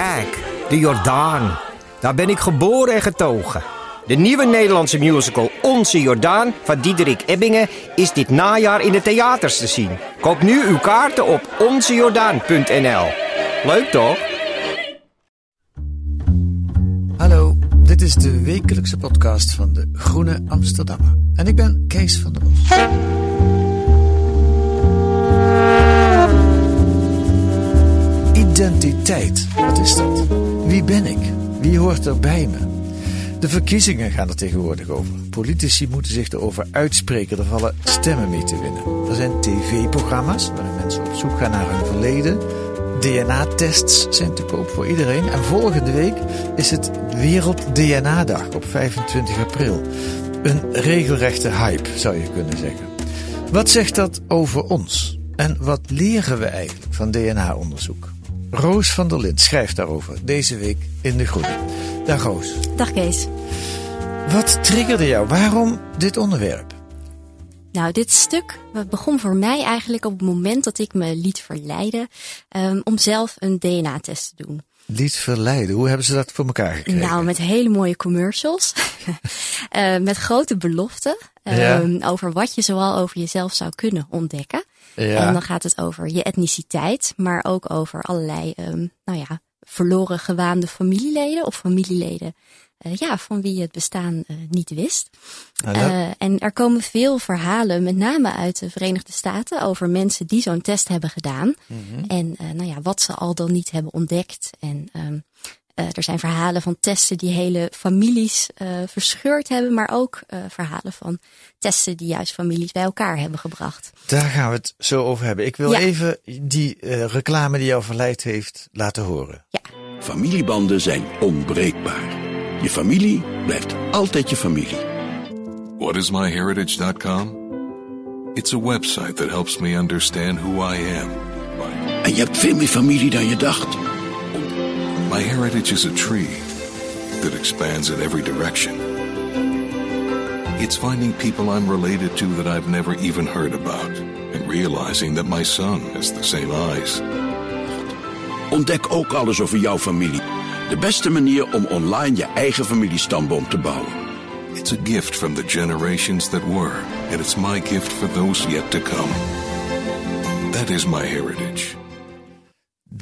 Kijk, de Jordaan. Daar ben ik geboren en getogen. De nieuwe Nederlandse musical Onze Jordaan van Diederik Ebbingen is dit najaar in de theaters te zien. Koop nu uw kaarten op onzejordaan.nl. Leuk toch? Hallo, dit is de wekelijkse podcast van de Groene Amsterdammer. En ik ben Kees van der Bos. Identiteit, wat is dat? Wie ben ik? Wie hoort er bij me? De verkiezingen gaan er tegenwoordig over. Politici moeten zich erover uitspreken. Er vallen stemmen mee te winnen. Er zijn tv-programma's waarin mensen op zoek gaan naar hun verleden. DNA-tests zijn te koop voor iedereen. En volgende week is het Wereld DNA-dag op 25 april. Een regelrechte hype, zou je kunnen zeggen. Wat zegt dat over ons? En wat leren we eigenlijk van DNA-onderzoek? Roos van der Lind schrijft daarover deze week in De Groene. Dag Roos. Dag Kees. Wat triggerde jou? Waarom dit onderwerp? Nou, dit stuk begon voor mij eigenlijk op het moment dat ik me liet verleiden um, om zelf een DNA-test te doen. Liet verleiden, hoe hebben ze dat voor elkaar gekregen? Nou, met hele mooie commercials. uh, met grote beloften um, Ja. over wat je zoal over jezelf zou kunnen ontdekken. Ja. En dan gaat het over je etniciteit, maar ook over allerlei, um, nou ja, verloren gewaande familieleden of familieleden uh, ja, van wie je het bestaan uh, niet wist. Uh, en er komen veel verhalen, met name uit de Verenigde Staten, over mensen die zo'n test hebben gedaan. Mhm. En nou ja, wat ze al dan niet hebben ontdekt. En um, uh, er zijn verhalen van testen die hele families uh, verscheurd hebben, maar ook uh, verhalen van testen die juist families bij elkaar hebben gebracht. Daar gaan we het zo over hebben. Ik wil Ja. even die uh, reclame die jou verleid heeft laten horen. Familiebanden zijn onbreekbaar. Je familie blijft altijd je familie. Whatismyheritage.com? It's a website that helps me understand who I am. En je hebt veel meer familie dan je dacht. My heritage is a tree that expands in every direction. It's finding people I'm related to that I've never even heard about, and realizing that my son has the same eyes. Ontdek ook alles over jouw familie. De beste manier om online je eigen familiestamboom te bouwen. It's a gift from the generations that were, and it's my gift for those yet to come. That is my heritage.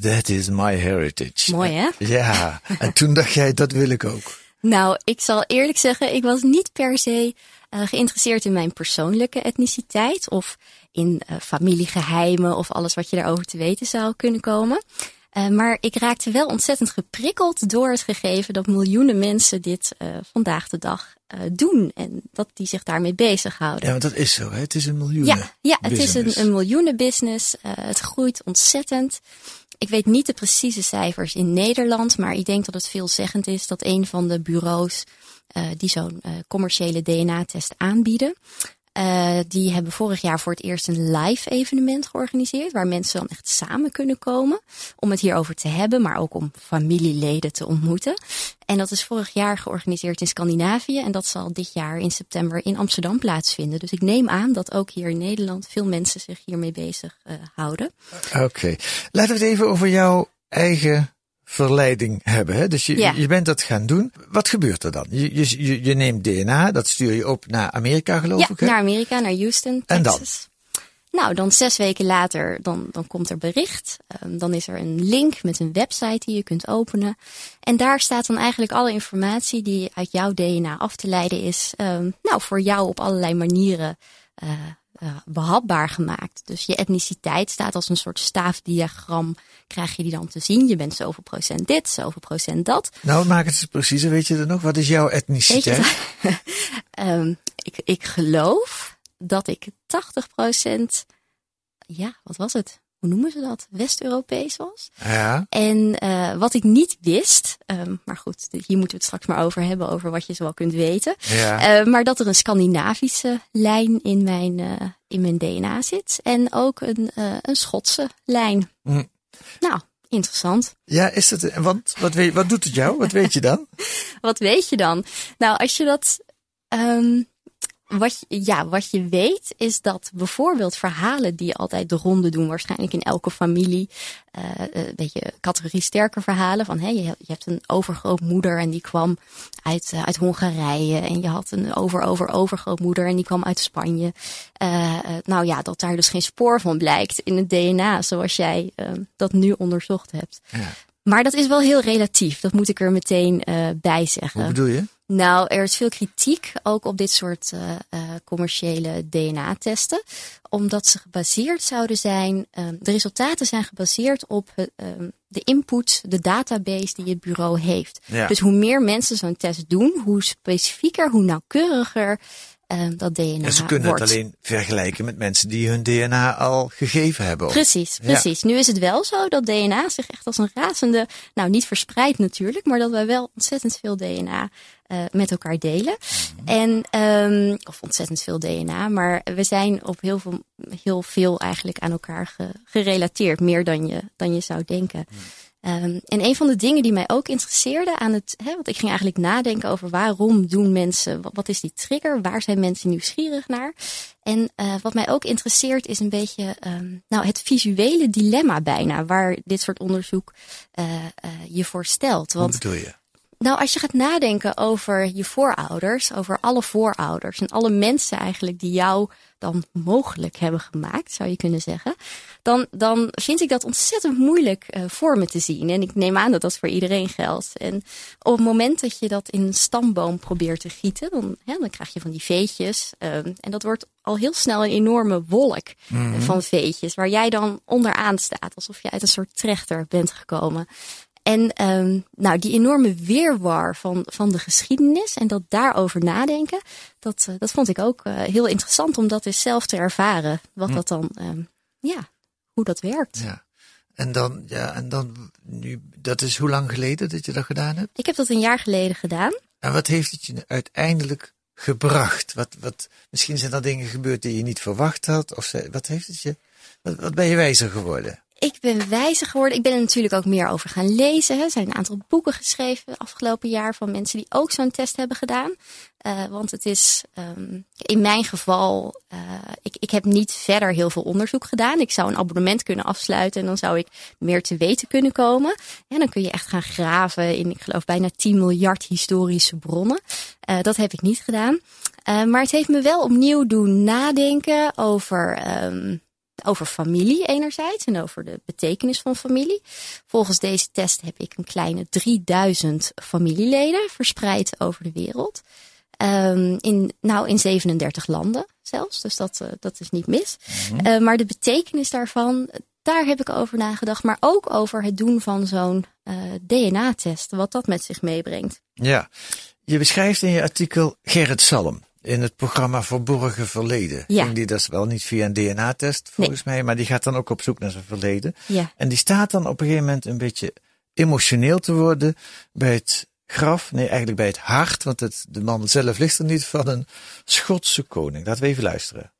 That is my heritage. Mooi hè? Ja, en toen dacht jij, dat wil ik ook. Nou, ik zal eerlijk zeggen, ik was niet per se uh, geïnteresseerd in mijn persoonlijke etniciteit of in uh, familiegeheimen of alles wat je daarover te weten zou kunnen komen. Uh, maar ik raakte wel ontzettend geprikkeld door het gegeven dat miljoenen mensen dit vandaag de dag uh, doen en dat die zich daarmee bezighouden. Ja, want dat is zo, hè? Het is een miljoenen. Ja, ja het business. is een, een miljoenenbusiness. Uh, het groeit ontzettend. Ik weet niet de precieze cijfers in Nederland, maar ik denk dat het veelzeggend is dat een van de bureaus uh, die zo'n commerciële DNA-test aanbieden, uh, die hebben vorig jaar voor het eerst een live evenement georganiseerd. Waar mensen dan echt samen kunnen komen. Om het hierover te hebben, maar ook om familieleden te ontmoeten. En dat is vorig jaar georganiseerd in Scandinavië. En dat zal dit jaar in september in Amsterdam plaatsvinden. Dus ik neem aan dat ook hier in Nederland veel mensen zich hiermee bezig uh, houden. Oké, okay. laten we het even over jouw eigen verleiding hebben. Hè? Dus je, ja. je bent dat gaan doen. Wat gebeurt er dan? Je, je, je neemt DNA, dat stuur je op naar Amerika geloof ja, ik? Hè? naar Amerika, naar Houston, Texas. En dan? Nou, dan zes weken later, dan, dan komt er bericht. Um, dan is er een link met een website die je kunt openen. En daar staat dan eigenlijk alle informatie die uit jouw DNA af te leiden is. Um, nou, voor jou op allerlei manieren uh, uh, behapbaar gemaakt. Dus je etniciteit staat als een soort staafdiagram. Krijg je die dan te zien. Je bent zoveel procent dit, zoveel procent dat. Nou, maak het preciezer. Weet je er nog? Wat is jouw etniciteit? um, ik, ik geloof dat ik 80 procent, ja, wat was het? Hoe noemen ze dat, West-Europees was. Ja. En uh, wat ik niet wist, um, maar goed, hier moeten we het straks maar over hebben, over wat je zo wel kunt weten. Ja. Uh, maar dat er een Scandinavische lijn in mijn, uh, in mijn DNA zit. En ook een, een Schotse lijn. Hm. Nou, interessant. Ja, is het, want wat, weet, wat doet het jou? Wat weet je dan? wat weet je dan? Nou, als je dat. Um, wat, ja, wat je weet is dat bijvoorbeeld verhalen die altijd de ronde doen, waarschijnlijk in elke familie, uh, een beetje categorie sterke verhalen van hey, je, hebt een overgrootmoeder en die kwam uit, uh, uit Hongarije en je had een over over overgrootmoeder en die kwam uit Spanje. Uh, nou ja, dat daar dus geen spoor van blijkt in het DNA zoals jij dat nu onderzocht hebt. Ja. Maar dat is wel heel relatief, dat moet ik er meteen bij zeggen. Hoe bedoel je? Nou, er is veel kritiek ook op dit soort uh, uh, commerciële DNA-testen, omdat ze gebaseerd zouden zijn. Um, de resultaten zijn gebaseerd op um, de input, de database die het bureau heeft. Ja. Dus hoe meer mensen zo'n test doen, hoe specifieker, hoe nauwkeuriger um, dat DNA En ze kunnen wordt. het alleen vergelijken met mensen die hun DNA al gegeven hebben. Precies, precies. Ja. Nu is het wel zo dat DNA zich echt als een razende, nou niet verspreidt natuurlijk, maar dat wij wel ontzettend veel DNA uh, met elkaar delen. Mhm. En, um, of ontzettend veel DNA, maar we zijn op heel veel, heel veel eigenlijk aan elkaar ge, gerelateerd, meer dan je, dan je zou denken. Um, en een van de dingen die mij ook interesseerde aan het, hè, want ik ging eigenlijk nadenken over waarom doen mensen, wat, wat is die trigger, waar zijn mensen nieuwsgierig naar? En uh, wat mij ook interesseert is een beetje um, nou, het visuele dilemma bijna, waar dit soort onderzoek uh, uh, je voor stelt. Want, Hoe bedoel je? Nou, als je gaat nadenken over je voorouders, over alle voorouders en alle mensen eigenlijk die jou dan mogelijk hebben gemaakt, zou je kunnen zeggen, dan, dan vind ik dat ontzettend moeilijk uh, voor me te zien. En ik neem aan dat dat voor iedereen geldt. En op het moment dat je dat in een stamboom probeert te gieten, dan, hè, dan krijg je van die veetjes. Uh, en dat wordt al heel snel een enorme wolk Mhm. uh, van veetjes, waar jij dan onderaan staat, alsof je uit een soort trechter bent gekomen. En um, nou, die enorme weerwar van, van de geschiedenis en dat daarover nadenken, dat, dat vond ik ook uh, heel interessant om dat eens zelf te ervaren. Wat Hm. dat dan, um, ja, hoe dat werkt. Ja. En dan, ja, en dan nu, dat is hoe lang geleden dat je dat gedaan hebt? Ik heb dat een jaar geleden gedaan. En wat heeft het je uiteindelijk gebracht? Wat, wat, misschien zijn er dingen gebeurd die je niet verwacht had? Of wat heeft het je, wat, wat ben je wijzer geworden? Ik ben wijzer geworden. Ik ben er natuurlijk ook meer over gaan lezen. Er zijn een aantal boeken geschreven afgelopen jaar van mensen die ook zo'n test hebben gedaan. Uh, want het is um, in mijn geval, uh, ik, ik heb niet verder heel veel onderzoek gedaan. Ik zou een abonnement kunnen afsluiten en dan zou ik meer te weten kunnen komen. En dan kun je echt gaan graven in, ik geloof, bijna 10 miljard historische bronnen. Uh, dat heb ik niet gedaan. maar het heeft me wel opnieuw doen nadenken over. Um, over familie enerzijds en over de betekenis van familie. Volgens deze test heb ik een kleine 3000 familieleden verspreid over de wereld. Um, in, nou, in 37 landen zelfs, dus dat, uh, dat is niet mis. Mm-hmm. Uh, maar de betekenis daarvan, daar heb ik over nagedacht. Maar ook over het doen van zo'n uh, DNA-test, wat dat met zich meebrengt. Ja, je beschrijft in je artikel Gerrit Salm in het programma Verborgen Verleden. Ja. Ging die dat is wel niet via een DNA-test volgens nee. mij, maar die gaat dan ook op zoek naar zijn verleden. Ja. En die staat dan op een gegeven moment een beetje emotioneel te worden bij het graf, nee eigenlijk bij het hart, want het, de man zelf ligt er niet, van een Schotse koning. Laten we even luisteren.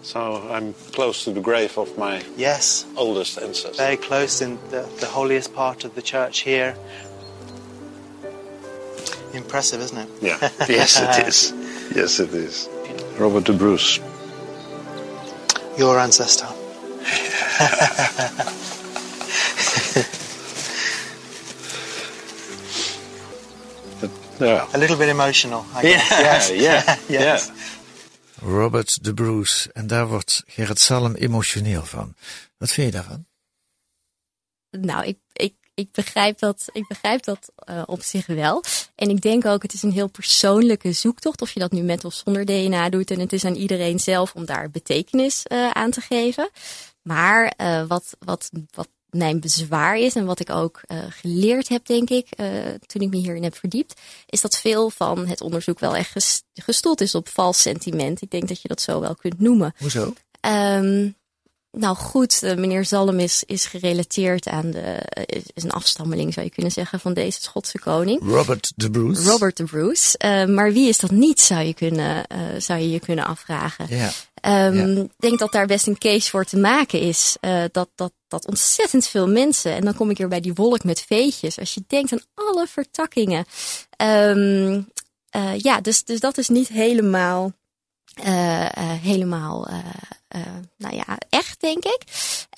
So I'm close to the grave of my yes. oldest ancestor. Very close in the, the holiest part of the church here. Impressive, isn't it? Yeah. yes, it is. Yes, it is. Robert de Bruce. Your ancestor. yeah. A little bit emotional, I Yeah, guess. Yes. yeah, yes. Robert de Bruce. En daar wordt Gerrit Salm emotioneel van. Wat vind je daarvan? Nou, ik, ik, ik begrijp dat, ik begrijp dat uh, op zich wel. En ik denk ook, het is een heel persoonlijke zoektocht. Of je dat nu met of zonder DNA doet. En het is aan iedereen zelf om daar betekenis uh, aan te geven. Maar uh, wat, wat, wat mijn bezwaar is en wat ik ook uh, geleerd heb, denk ik, uh, toen ik me hierin heb verdiept, is dat veel van het onderzoek wel echt gestoeld is op vals sentiment. Ik denk dat je dat zo wel kunt noemen. Hoezo? Um, nou goed, uh, meneer Zalm is, is gerelateerd aan de. Is, is, een afstammeling, zou je kunnen zeggen, van deze Schotse koning. Robert de Bruce. Robert de Bruce. Uh, maar wie is dat niet, zou je, kunnen, uh, zou je je kunnen afvragen. Ja. Um, ja. denk dat daar best een case voor te maken is. dat, dat, dat ontzettend veel mensen. En dan kom ik weer bij die wolk met veetjes. Als je denkt aan alle vertakkingen. Um, ja, dus, dus dat is niet helemaal. helemaal nou ja, denk ik.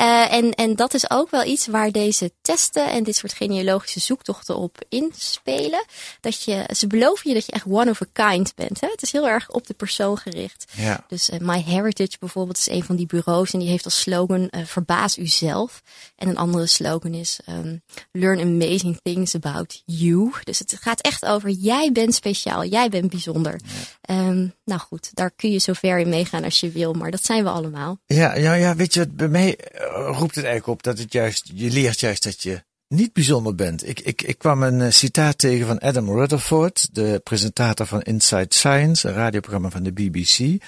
Uh, en, en dat is ook wel iets waar deze testen en dit soort genealogische zoektochten op inspelen. Dat je, ze beloven je dat je echt one of a kind bent. Hè? Het is heel erg op de persoon gericht. Ja. Dus uh, My Heritage bijvoorbeeld is een van die bureaus en die heeft als slogan verbaas uzelf. En een andere slogan is um, learn amazing things about you. Dus het gaat echt over jij bent speciaal, jij bent bijzonder. Ja. Um, nou goed, daar kun je zover in meegaan als je wil, maar dat zijn we allemaal. Ja, ja, ja weet je, bij mij roept het eigenlijk op dat het juist, je leert juist dat je niet bijzonder bent. Ik, ik, ik kwam een citaat tegen van Adam Rutherford, de presentator van Inside Science, een radioprogramma van de BBC.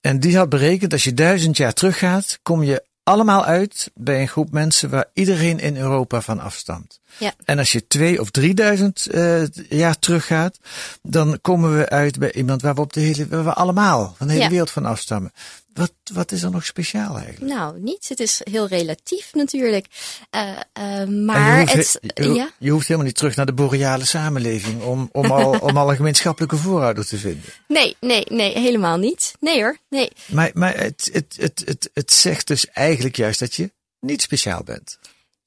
En die had berekend, als je duizend jaar teruggaat, kom je allemaal uit bij een groep mensen waar iedereen in Europa van afstamt. Ja. En als je twee of drieduizend uh, jaar teruggaat, dan komen we uit bij iemand waar we op de hele, waar we allemaal van de hele Ja. wereld van afstammen. Wat, wat is er nog speciaal eigenlijk? Nou, niets. Het is heel relatief natuurlijk. Uh, uh, En maar je, hoeft, het, je, ja. je hoeft helemaal niet terug naar de boreale samenleving om, om, al, om al een gemeenschappelijke voorouder te vinden. Nee, nee, nee, helemaal niet. Nee hoor, nee. Maar, maar het, het, het, het, het zegt dus eigenlijk juist dat je niet speciaal bent.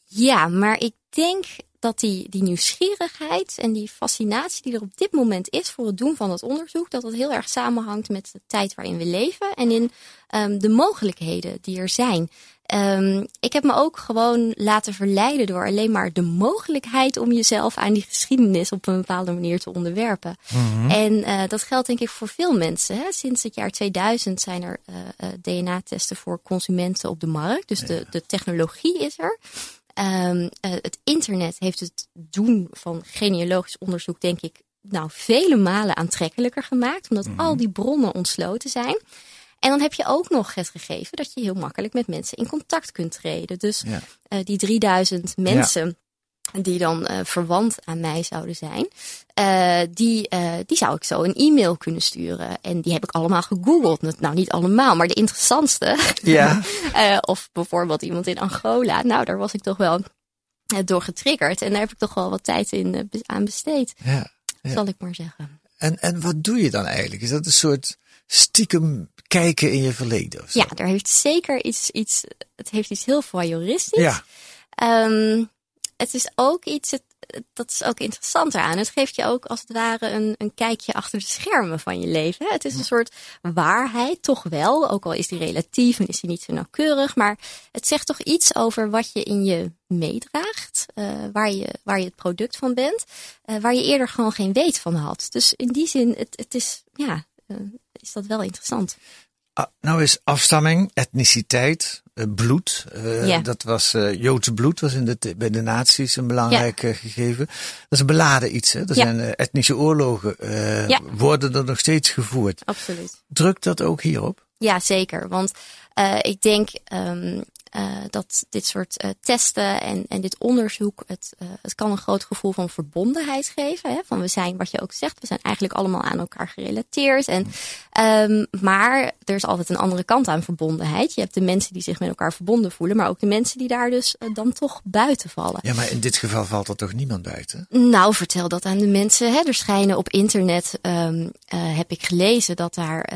Ja, maar ik denk dat die, die nieuwsgierigheid en die fascinatie die er op dit moment is voor het doen van dat onderzoek, dat dat heel erg samenhangt met de tijd waarin we leven en in um, de mogelijkheden die er zijn. Um, ik heb me ook gewoon laten verleiden door alleen maar de mogelijkheid om jezelf aan die geschiedenis op een bepaalde manier te onderwerpen. Mhm. En uh, dat geldt denk ik voor veel mensen. Hè. Sinds het jaar 2000 zijn er uh, uh, DNA-testen voor consumenten op de markt. Dus de, de technologie is er. Um, uh, het internet heeft het doen van genealogisch onderzoek, denk ik, nou, vele malen aantrekkelijker gemaakt, omdat mm -hmm. al die bronnen ontsloten zijn. En dan heb je ook nog het gegeven dat je heel makkelijk met mensen in contact kunt treden. Dus ja. uh, die 3000 mensen. Ja die dan uh, verwant aan mij zouden zijn, uh, die, uh, die zou ik zo een e-mail kunnen sturen. En die heb ik allemaal gegoogeld. Nou, niet allemaal, maar de interessantste. Ja. of bijvoorbeeld iemand in Angola. Nou, daar was ik toch wel door getriggerd. En daar heb ik toch wel wat tijd in, aan besteed. Ja, ja. Zal ik maar zeggen. En, en wat doe je dan eigenlijk? Is dat een soort stiekem kijken in je verleden? Of zo? Ja, er heeft zeker iets, iets, het heeft iets heel voyeuristisch. Ja. Um, het is ook iets, dat is ook interessant eraan. Het geeft je ook als het ware een, een kijkje achter de schermen van je leven. Het is een soort waarheid, toch wel. Ook al is die relatief en is die niet zo nauwkeurig. Maar het zegt toch iets over wat je in je meedraagt. Uh, waar, je, waar je het product van bent. Uh, waar je eerder gewoon geen weet van had. Dus in die zin, het, het is, ja, uh, is dat wel interessant. Ah, nou is afstamming, etniciteit, bloed. Uh, ja. Dat was uh, Joods bloed, was in de, bij de nazi's een belangrijk ja. gegeven. Dat is een beladen iets. Hè? Er ja. zijn etnische oorlogen, worden er nog steeds gevoerd. Absoluut. Drukt dat ook hierop? Ja, zeker. Want ik denk um, uh, dat dit soort uh, testen en, en dit onderzoek, het, uh, het kan een groot gevoel van verbondenheid geven. Hè? Van we zijn, wat je ook zegt, we zijn eigenlijk allemaal aan elkaar gerelateerd. En, um, maar er is altijd een andere kant aan verbondenheid. Je hebt de mensen die zich met elkaar verbonden voelen, maar ook de mensen die daar dus dan toch buiten vallen. Ja, maar in dit geval valt er toch niemand buiten? Nou, vertel dat aan de mensen. Hè? Er schijnen op internet, um, heb ik gelezen, dat daar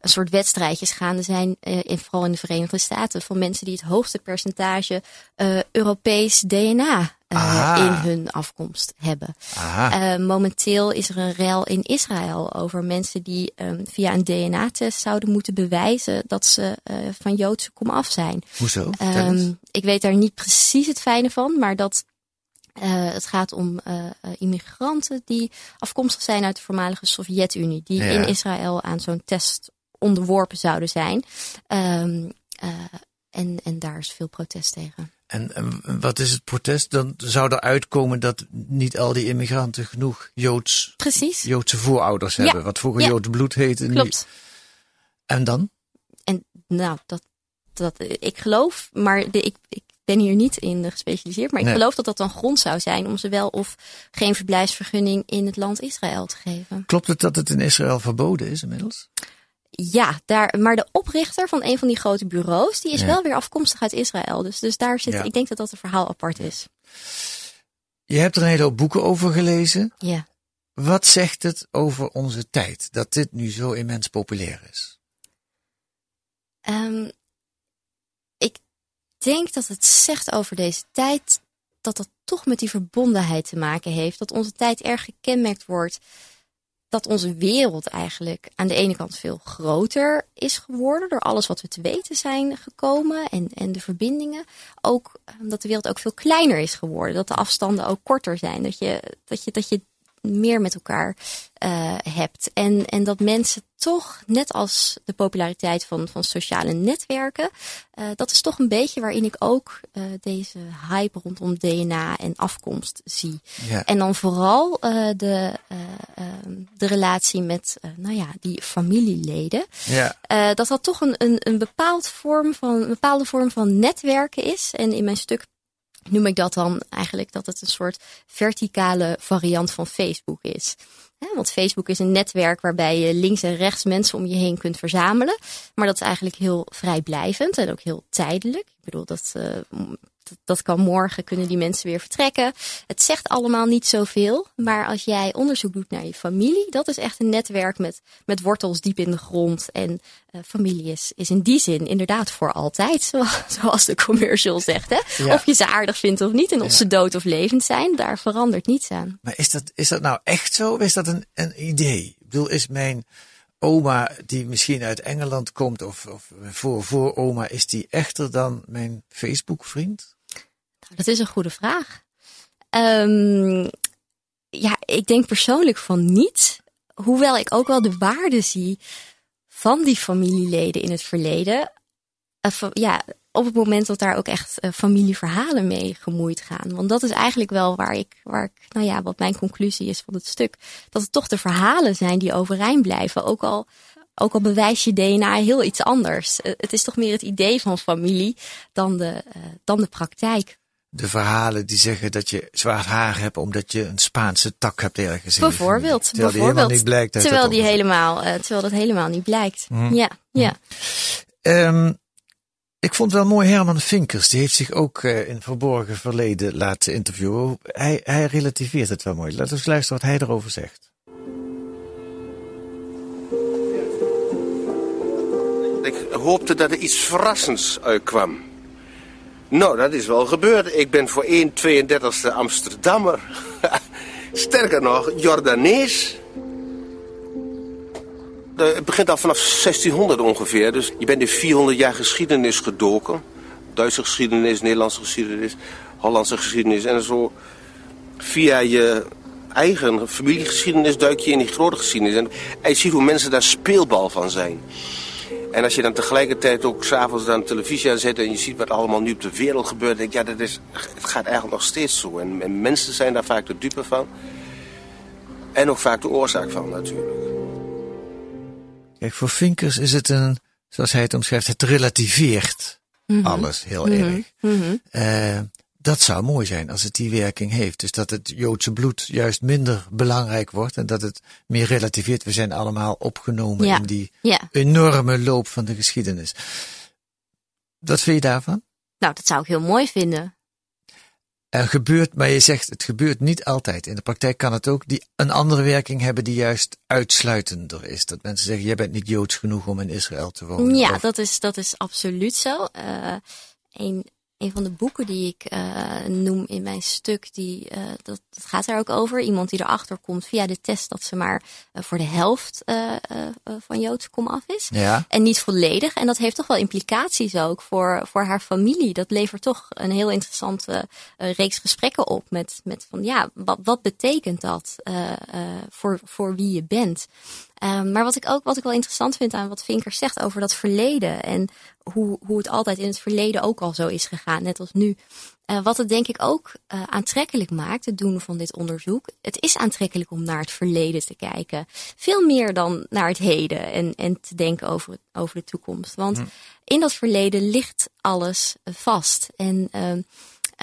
een soort wedstrijdjes gaande zijn, in, vooral in de Verenigde Staten, van mensen die het hoogste percentage uh, Europees DNA uh, in hun afkomst hebben. Uh, momenteel is er een rel in Israël over mensen die um, via een DNA-test zouden moeten bewijzen dat ze uh, van Joodse kom af zijn. Hoezo? Um, ik weet daar niet precies het fijne van, maar dat uh, het gaat om uh, immigranten die afkomstig zijn uit de voormalige Sovjet-Unie, die ja. in Israël aan zo'n test onderworpen zouden zijn. Um, en, en daar is veel protest tegen. En, en, wat is het protest? Dan zou er uitkomen dat niet al die immigranten genoeg Joods, Precies. Joodse voorouders hebben. Ja. wat vroeger ja. Joods bloed heette. Klopt. En dan? En nou, dat, dat ik geloof, maar de, ik, ik ben hier niet in gespecialiseerd, maar ik Nee. geloof dat dat dan grond zou zijn om ze wel of geen verblijfsvergunning in het land Israël te geven. Klopt het dat het in Israël verboden is inmiddels? Ja, daar, maar de oprichter van een van die grote bureaus, die is Ja. wel weer afkomstig uit Israël. Dus, dus daar zit, Ja. ik denk dat dat een verhaal apart is. Je hebt er een hele hoop boeken over gelezen. Ja. Wat zegt het over onze tijd dat dit nu zo immens populair is? Ehm, ik denk dat het zegt over deze tijd dat dat toch met die verbondenheid te maken heeft. Dat onze tijd erg gekenmerkt wordt. Dat onze wereld eigenlijk aan de ene kant veel groter is geworden door alles wat we te weten zijn gekomen en, en de verbindingen. Ook eh, dat de wereld ook veel kleiner is geworden. Dat de afstanden ook korter zijn. Dat je, dat je, dat je meer met elkaar eh, hebt. En, en dat mensen toch, net als de populariteit van, van sociale netwerken, eh, dat is toch een beetje waarin ik ook eh, deze hype rondom DNA en afkomst zie. Ja. En dan vooral de, eh, ehm, de relatie met, nou ja, die familieleden. Ja. Dat dat toch een, een, een, bepaald vorm van, een bepaalde vorm van netwerken is. En in mijn stuk noem ik dat dan eigenlijk dat het een soort verticale variant van Facebook is. Want Facebook is een netwerk waarbij je links en rechts mensen om je heen kunt verzamelen. Maar dat is eigenlijk heel vrijblijvend en ook heel tijdelijk. Ik bedoel, dat, eh, dat, dat kan morgen, kunnen die mensen weer vertrekken. Het zegt allemaal niet zoveel. Maar als jij onderzoek doet naar je familie, dat is echt een netwerk met, met wortels diep in de grond. En eh, familie is, is in die zin inderdaad voor altijd, zoals, zoals de commercial zegt. Hè? Ja. Of je ze aardig vindt of niet en of Ja. ze dood of levend zijn, daar verandert niets aan. Maar is dat, is dat nou echt zo? Of is dat een, een idee? Ik bedoel, is mijn oma, die misschien uit Engeland komt, of, of voor, voor oma, is die echter dan mijn Facebook-vriend? Nou, dat is een goede vraag. Ehm, ja, ik denk persoonlijk van niet. Hoewel ik ook wel de waarde zie van die familieleden in het verleden. Eh, ja, op het moment dat daar ook echt eh, familieverhalen mee gemoeid gaan. Want dat is eigenlijk wel waar ik, waar ik, nou ja, wat mijn conclusie is van het stuk. Dat het toch de verhalen zijn die overeind blijven. Ook al, ook al bewijs je DNA heel iets anders. Eh, het is toch meer het idee van familie dan de, eh, dan de praktijk. De verhalen die zeggen dat je zwart haar hebt omdat je een Spaanse tak hebt ergens Bijvoorbeeld. Terwijl die bijvoorbeeld. helemaal niet blijkt terwijl, die helemaal, terwijl dat helemaal niet blijkt. Mhm. Ja, ja. Ehm, ik vond wel mooi Herman Vinkers. Die heeft zich ook eh, in verborgen verleden laten interviewen. Hij, hij relativeert het wel mooi. Laten we luisteren wat hij erover zegt. Ik hoopte dat er iets verrassends uitkwam. Nou, dat is wel gebeurd. Ik ben voor 1 32e Amsterdammer. Sterker nog, Jordanees. De- Het begint al vanaf 1600 ongeveer. Dus je bent in 400 jaar geschiedenis gedoken. Duitse geschiedenis, Nederlandse geschiedenis, Hollandse geschiedenis. En zo via je eigen familiegeschiedenis duik je in die grote geschiedenis. En, je ziet hoe mensen daar speelbal van zijn. En als je dan tegelijkertijd ook s'avonds dan televisie aanzet en je ziet wat allemaal nu op de wereld gebeurt, denk ik, ja, dat is, het gaat eigenlijk nog steeds zo. En, en mensen zijn daar vaak de dupe van. En ook vaak de oorzaak van natuurlijk. Kijk, voor Vinkers is het een, zoals hij het omschrijft, het relativeert Mhm. alles heel Mhm. erg. Mhm. Eh, dat zou mooi zijn als het die werking heeft. Dus dat het Joodse bloed juist minder belangrijk wordt en dat het meer relativeert. We zijn allemaal opgenomen Ja. in die Ja. enorme loop van de geschiedenis. Wat vind je daarvan? Nou, dat zou ik heel mooi vinden. Er gebeurt, maar je zegt het gebeurt niet altijd. In de praktijk kan het ook die, een andere werking hebben die juist uitsluitender is. Dat mensen zeggen, jij bent niet Joods genoeg om in Israël te wonen. Ja, Of- dat is, dat is absoluut zo. Eh, een, een van de boeken die ik eh, noem in mijn stuk, die, eh, dat, dat gaat daar ook over. Iemand die erachter komt via de test dat ze maar eh, voor de helft van Joodse komaf is. Ja. En niet volledig. En dat heeft toch wel implicaties ook voor, voor haar familie. Dat levert toch een heel interessante reeks gesprekken op. Met, met van ja, wat, wat betekent dat voor, voor wie je bent? Ehm, maar wat ik ook wat ik wel interessant vind aan wat Vinker zegt over dat verleden. En hoe, hoe het altijd in het verleden ook al zo is gegaan, net als nu. Uh, wat het denk ik ook uh, aantrekkelijk maakt, het doen van dit onderzoek. Het is aantrekkelijk om naar het verleden te kijken. Veel meer dan naar het heden en, en te denken over, over de toekomst. Want hm. in dat verleden ligt alles vast. En uh,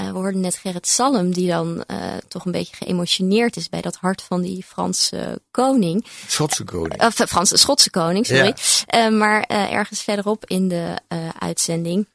we hoorden net Gerrit Salm, die dan toch een beetje geëmotioneerd is bij dat hart van die Franse koning. Schotse koning. Of Franse Schotse koning, sorry. Ja. maar ergens verderop in de uitzending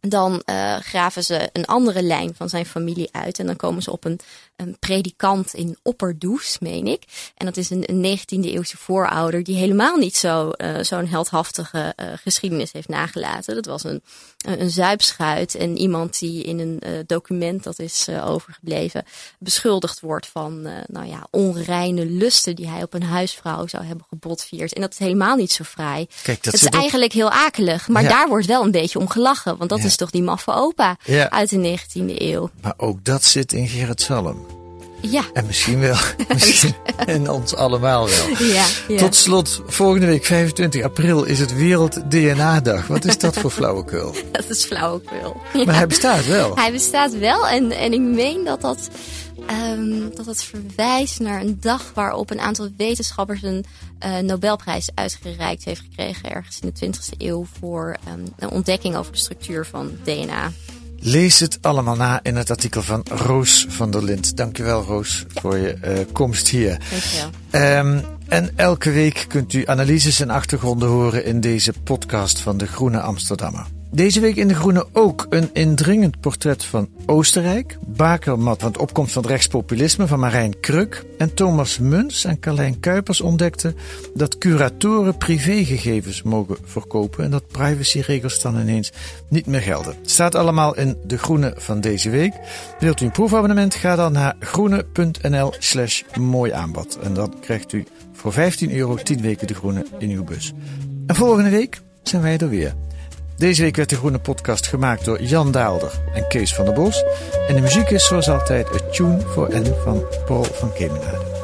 dan uh, graven ze een andere lijn van zijn familie uit. En dan komen ze op een, een predikant in Opperdoes, meen ik. En dat is een, een 19e eeuwse voorouder die helemaal niet zo, uh, zo'n heldhaftige uh, geschiedenis heeft nagelaten. Dat was een, een zuipschuit en iemand die in een document dat is overgebleven beschuldigd wordt van nou ja, onreine lusten die hij op een huisvrouw zou hebben gebotvierd. En dat is helemaal niet zo fraai. Kijk, dat het is eigenlijk heel akelig, maar Ja. daar wordt wel een beetje om gelachen. Want dat Ja. is toch die maffe opa Ja. uit de 19e eeuw. Maar ook dat zit in Gerrit Salm. Ja, En misschien wel misschien in ons allemaal wel. ja, ja. Tot slot, volgende week 25 april is het Wereld DNA-dag. Wat is dat voor flauwekul? dat is flauwekul. Maar hij bestaat wel. Hij bestaat wel en, en ik meen dat dat, ehm, dat dat verwijst naar een dag waarop een aantal wetenschappers een eh, Nobelprijs uitgereikt heeft gekregen ergens in de 20e eeuw voor ehm, een ontdekking over de structuur van DNA. Lees het allemaal na in het artikel van Roos van der Lind. Dankjewel Roos voor je eh, komst hier. Dankjewel. Ehm, en elke week kunt u analyses en achtergronden horen in deze podcast van De Groene Amsterdammer. Deze week in De Groene ook een indringend portret van Oostenrijk, bakermat van de opkomst van het rechtspopulisme van Marijn Kruk en Thomas Muns en Carlijn Kuipers ontdekten dat curatoren privégegevens mogen verkopen en dat privacyregels dan ineens niet meer gelden. Staat allemaal in De Groene van deze week. Wilt u een proefabonnement? Ga dan naar groene.nl slash mooi aanbod en dan krijgt u voor 15 euro 10 weken De Groene in uw bus. En volgende week zijn wij er weer. Deze week werd de Groene Podcast gemaakt door Jan Daalder en Kees van der Bos. En de muziek is zoals altijd A Tune for N van Paul van Kemenade.